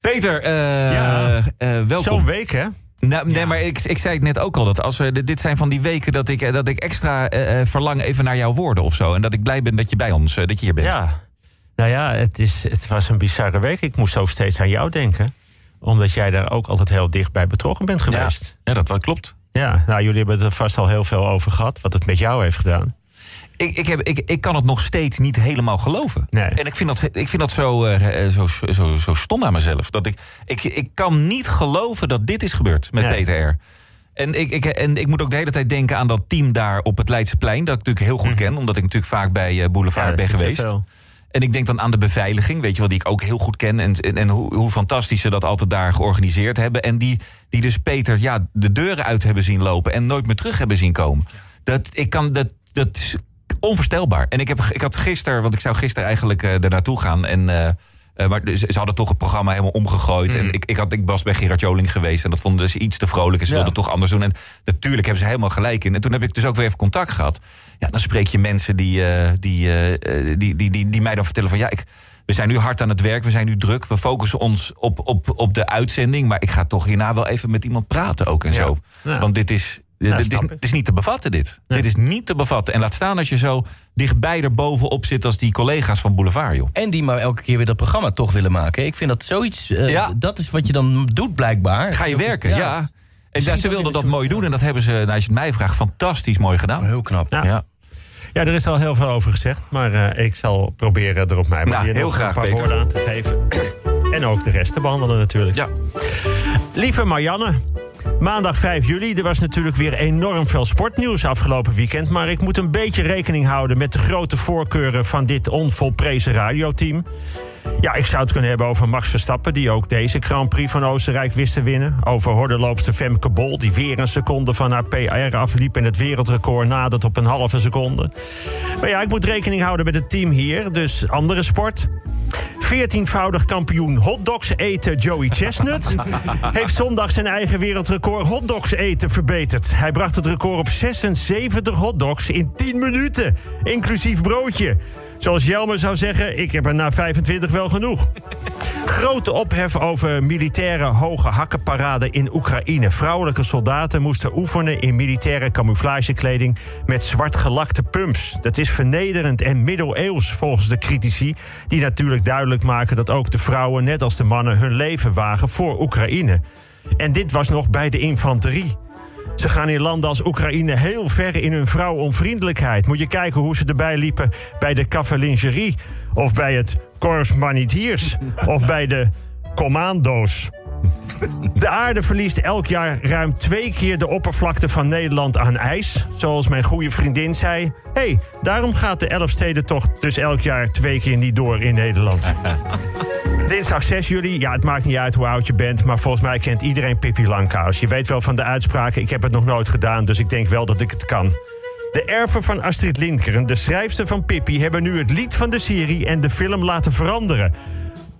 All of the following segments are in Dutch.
Peter, eh, Ja. eh, welkom. Zo'n week, hè? Nou, nee, maar ik, ik zei het net ook al. Dat als we, dit- zijn van die weken dat ik, eh, dat ik extra verlang even naar jouw woorden of zo. En dat ik blij ben dat je bij ons, dat je hier bent. Ja. Nou ja, het, is, het was een bizarre week. Ik moest ook steeds aan jou denken. Omdat jij daar ook altijd heel dichtbij betrokken bent ja, geweest. ja, dat wel klopt. Ja, nou, jullie hebben het er vast al heel veel over gehad. Wat het met jou heeft gedaan. Ik, ik, heb, ik, ik kan het nog steeds niet helemaal geloven. Nee. En ik vind dat, ik vind dat zo, eh, zo, zo, zo stom aan mezelf. Dat ik, ik, ik kan niet geloven dat dit is gebeurd met Nee. Peter R. En ik, ik, en ik moet ook de hele tijd denken aan dat team daar op het Leidseplein. Dat ik natuurlijk heel goed ken, omdat ik natuurlijk vaak bij eh, Boulevard Mhm. Ja, ben geweest. En ik denk dan aan de beveiliging, weet je wel, die ik ook heel goed ken. En, en, en hoe, hoe fantastisch ze dat altijd daar georganiseerd hebben. En die, die dus Peter ja, de deuren uit hebben zien lopen en nooit meer terug hebben zien komen. Dat, ik kan, dat, dat onvoorstelbaar. En ik, heb, ik had gisteren, want ik zou gisteren eigenlijk eh er naartoe gaan. En, eh, eh, maar ze, ze hadden toch het programma helemaal omgegooid. En ik, ik, had, ik was bij Gerard Joling geweest en dat vonden ze iets te vrolijk. En ze Ja. wilden toch anders doen. En natuurlijk hebben ze helemaal gelijk in. En toen heb ik dus ook weer even contact gehad. Ja, dan spreek je mensen die, die, die, die, die, die mij dan vertellen van ja, ik, we zijn nu hard aan het werk, we zijn nu druk, we focussen ons op, op, op de uitzending. Maar ik ga toch hierna wel even met iemand praten ook en Ja. zo. Ja. Want dit is. Dit, is, snap ik. dit is niet te bevatten, dit. Dit is niet te bevatten. En laat staan als je zo dichtbij er bovenop zit als die collega's van Boulevard, joh. En die maar elke keer weer dat programma toch willen maken. Ik vind dat zoiets... eh, Ja. Dat is wat je dan doet blijkbaar. Ga je werken, ja. En ja, ze wilden dat mooi doen en dat hebben ze, nou, als je het mij vraagt, fantastisch mooi gedaan. Heel knap. Ja. Ja. Ja, er is al heel veel over gezegd. Maar eh, ik zal proberen er op mijn Nou, manier heel nog graag, een paar Peter. woorden aan te geven. en ook de rest te behandelen natuurlijk. Ja. Lieve Marianne, maandag 5 juli. Er was natuurlijk weer enorm veel sportnieuws afgelopen weekend. Maar ik moet een beetje rekening houden met de grote voorkeuren van dit onvolprezen radioteam. Ja, ik zou het kunnen hebben over Max Verstappen, die ook deze Grand Prix van Oostenrijk wist te winnen. Over hordenloopster Femke Bol, die weer een seconde van haar PR afliep en het wereldrecord nadert op een halve seconde. Maar ja, ik moet rekening houden met het team hier, dus andere sport. 14-voudig kampioen hotdogs eten Joey Chestnut heeft zondag zijn eigen wereldrecord hotdogs eten verbeterd. Hij bracht het record op 76 hotdogs in 10 minuten, inclusief broodje. Zoals Jelmer zou zeggen, ik heb er na 25 wel genoeg. Grote ophef over militaire hoge hakkenparade in Oekraïne. Vrouwelijke soldaten moesten oefenen in militaire camouflagekleding met zwart gelakte pumps. Dat is vernederend en middeleeuws volgens de critici, die natuurlijk duidelijk maken dat ook de vrouwen, net als de mannen, hun leven wagen voor Oekraïne. En dit was nog bij de infanterie. Ze gaan in landen als Oekraïne heel ver in hun vrouwonvriendelijkheid. Moet je kijken hoe ze erbij liepen bij de cavalingerie... of bij het Corps Manitiers of bij de commando's. De aarde verliest elk jaar ruim twee keer de oppervlakte van Nederland aan ijs. Zoals mijn goede vriendin zei. Hey, daarom gaat de Elfstedentocht dus elk jaar twee keer niet door in Nederland. Dinsdag 6 juli, ja, het maakt niet uit hoe oud je bent... maar volgens mij kent iedereen Pippi Langkous. Je weet wel van de uitspraken, ik heb het nog nooit gedaan... dus ik denk wel dat ik het kan. De erven van Astrid Lindgren, de schrijfster van Pippi... hebben nu het lied van de serie en de film laten veranderen.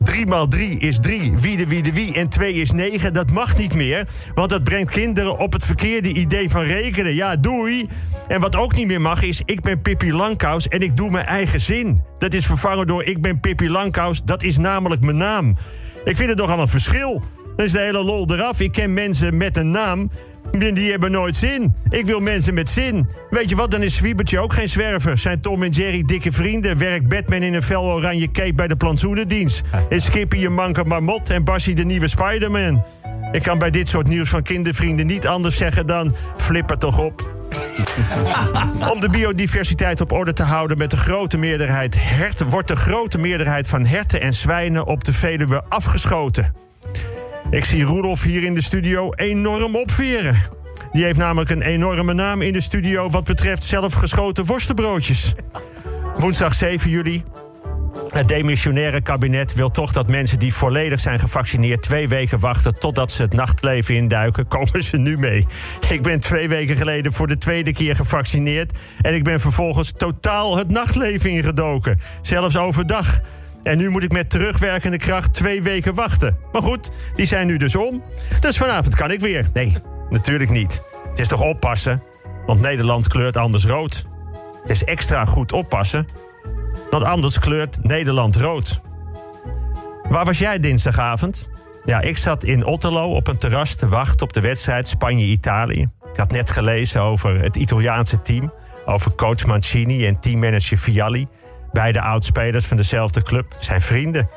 3 maal 3 is 3, wie de wie de wie en 2 is 9. Dat mag niet meer, want dat brengt kinderen op het verkeerde idee van rekenen. Ja, doei. En wat ook niet meer mag is, ik ben Pippi Langkous en ik doe mijn eigen zin. Dat is vervangen door ik ben Pippi Langkous, dat is namelijk mijn naam. Ik vind het nogal een verschil. Dan is de hele lol eraf. Ik ken mensen met een naam. Die hebben nooit zin. Ik wil mensen met zin. Weet je wat, dan is Zwiebertje ook geen zwerver. Zijn Tom en Jerry dikke vrienden. Werkt Batman in een fel oranje cape bij de plantsoenendienst. Is Skippy een manke marmot en Bassie de nieuwe Spider-Man. Ik kan bij dit soort nieuws van kindervrienden niet anders zeggen dan... flipper toch op. Om de biodiversiteit op orde te houden met de grote meerderheid herten... wordt de grote meerderheid van herten en zwijnen op de Veluwe afgeschoten. Ik zie Roelof hier in de studio enorm opveren. Die heeft namelijk een enorme naam in de studio wat betreft zelfgeschoten worstenbroodjes. Woensdag 7 juli. Het demissionaire kabinet wil toch dat mensen die volledig zijn gevaccineerd twee weken wachten totdat ze het nachtleven induiken. Komen ze nu mee? Ik ben twee weken geleden voor de tweede keer gevaccineerd en ik ben vervolgens totaal het nachtleven ingedoken. Zelfs overdag. En nu moet ik met terugwerkende kracht twee weken wachten. Maar goed, die zijn nu dus om. Dus vanavond kan ik weer. Nee, natuurlijk niet. Het is toch oppassen? Want Nederland kleurt anders rood. Het is extra goed oppassen. Want anders kleurt Nederland rood. Waar was jij dinsdagavond? Ja, ik zat in Otterlo op een terras te wachten op de wedstrijd Spanje-Italië. Ik had net gelezen over het Italiaanse team. Over coach Mancini en teammanager Vialli. Beide oudspelers van dezelfde club zijn vrienden.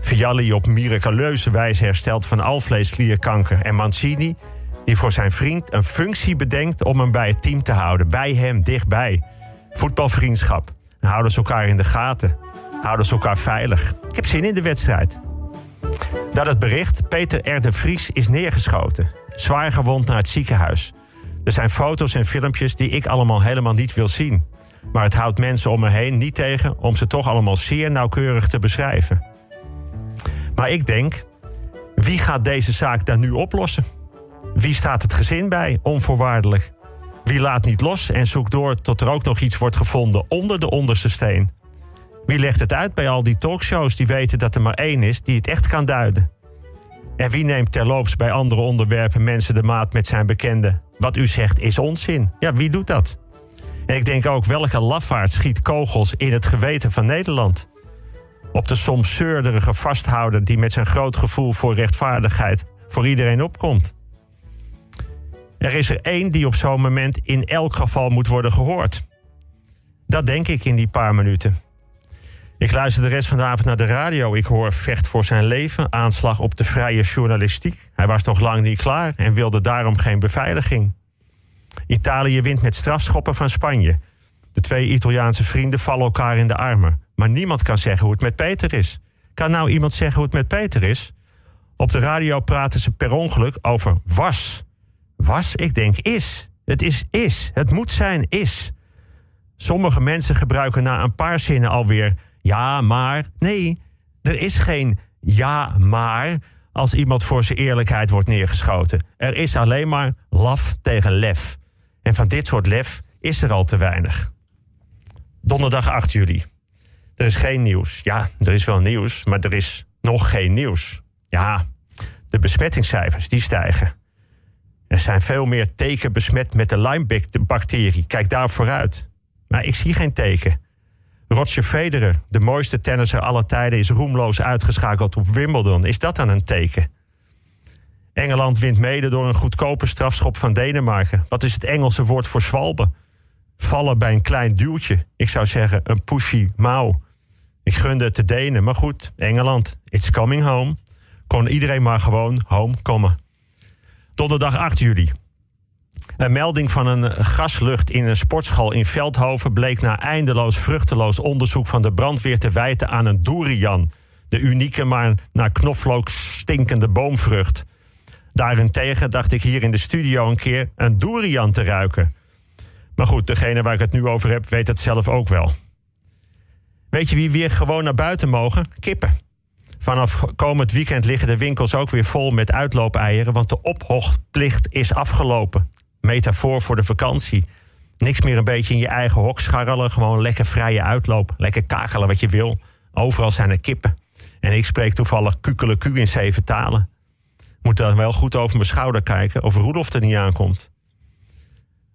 Vialli op miraculeuze wijze hersteld van alvleesklierkanker. En Mancini die voor zijn vriend een functie bedenkt om hem bij het team te houden. Bij hem, dichtbij. Voetbalvriendschap. Houden ze elkaar in de gaten. Houden ze elkaar veilig. Ik heb zin in de wedstrijd. Dat het bericht, Peter R. de Vries is neergeschoten. Zwaar gewond naar het ziekenhuis. Er zijn foto's en filmpjes die ik allemaal helemaal niet wil zien. Maar het houdt mensen om me heen niet tegen om ze toch allemaal zeer nauwkeurig te beschrijven. Maar ik denk, wie gaat deze zaak dan nu oplossen? Wie staat het gezin bij, onvoorwaardelijk? Wie laat niet los en zoekt door tot er ook nog iets wordt gevonden onder de onderste steen? Wie legt het uit bij al die talkshows die weten dat er maar één is die het echt kan duiden? En wie neemt terloops bij andere onderwerpen mensen de maat met zijn bekende? Wat u zegt is onzin. Ja, wie doet dat? En ik denk ook, welke lafaard schiet kogels in het geweten van Nederland? Op de soms zeurderige vasthouder die met zijn groot gevoel voor rechtvaardigheid voor iedereen opkomt. Er is er één die op zo'n moment in elk geval moet worden gehoord. Dat denk ik in die paar minuten. Ik luister de rest van de avond naar de radio. Ik hoor vecht voor zijn leven, aanslag op de vrije journalistiek. Hij was nog lang niet klaar en wilde daarom geen beveiliging. Italië wint met strafschoppen van Spanje. De twee Italiaanse vrienden vallen elkaar in de armen. Maar niemand kan zeggen hoe het met Peter is. Kan nou iemand zeggen hoe het met Peter is? Op de radio praten ze per ongeluk over was. Was? Ik denk is. Het is is. Het moet zijn is. Sommige mensen gebruiken na een paar zinnen alweer ja, maar. Nee, er is geen ja, maar als iemand voor zijn eerlijkheid wordt neergeschoten. Er is alleen maar laf tegen lef. En van dit soort lef is er al te weinig. Donderdag 8 juli. Er is geen nieuws. Ja, er is wel nieuws, maar er is nog geen nieuws. Ja, de besmettingscijfers die stijgen. Er zijn veel meer teken besmet met de Lyme-bacterie. Kijk daar vooruit. Maar ik zie geen teken. Roger Federer, de mooiste tennisser aller tijden, is roemloos uitgeschakeld op Wimbledon. Is dat dan een teken? Engeland wint mede door een goedkope strafschop van Denemarken. Wat is het Engelse woord voor zwalben? Vallen bij een klein duwtje. Ik zou zeggen een pushy mouw. Ik gunde het de Denen, maar goed, Engeland, it's coming home. Kon iedereen maar gewoon home komen. Donderdag 8 juli. Een melding van een gaslucht in een sportschool in Veldhoven bleek na eindeloos vruchteloos onderzoek van de brandweer te wijten aan een durian. De unieke, maar naar knoflook stinkende boomvrucht. Daarentegen dacht ik hier in de studio een keer een durian te ruiken. Maar goed, degene waar ik het nu over heb, weet het zelf ook wel. Weet je wie weer gewoon naar buiten mogen? Kippen. Vanaf komend weekend liggen de winkels ook weer vol met uitloopeieren, want de ophoogplicht is afgelopen. Metafoor voor de vakantie. Niks meer een beetje in je eigen hok scharrelen, gewoon lekker vrije uitloop. Lekker kakelen wat je wil. Overal zijn er kippen. En ik spreek toevallig kukeleku in zeven talen. Moet dan wel goed over mijn schouder kijken of Roelof er niet aankomt.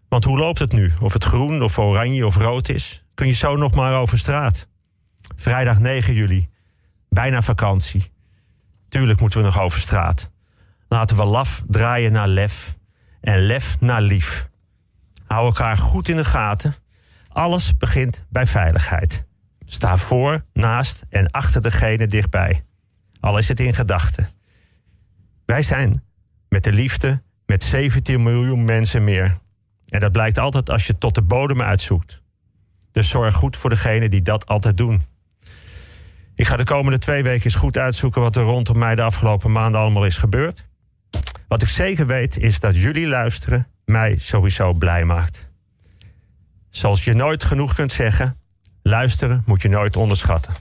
Want hoe loopt het nu? Of het groen of oranje of rood is? Kun je zo nog maar over straat. Vrijdag 9 juli. Bijna vakantie. Tuurlijk moeten we nog over straat. Laten we laf draaien naar lef en lef naar lief. Hou elkaar goed in de gaten. Alles begint bij veiligheid. Sta voor, naast en achter degene dichtbij. Al is het in gedachten. Wij zijn met de liefde met 17 miljoen mensen meer. En dat blijkt altijd als je tot de bodem uitzoekt. Dus zorg goed voor degenen die dat altijd doen. Ik ga de komende twee weken eens goed uitzoeken wat er rondom mij de afgelopen maanden allemaal is gebeurd. Wat ik zeker weet is dat jullie luisteren mij sowieso blij maakt. Zoals je nooit genoeg kunt zeggen, luisteren moet je nooit onderschatten.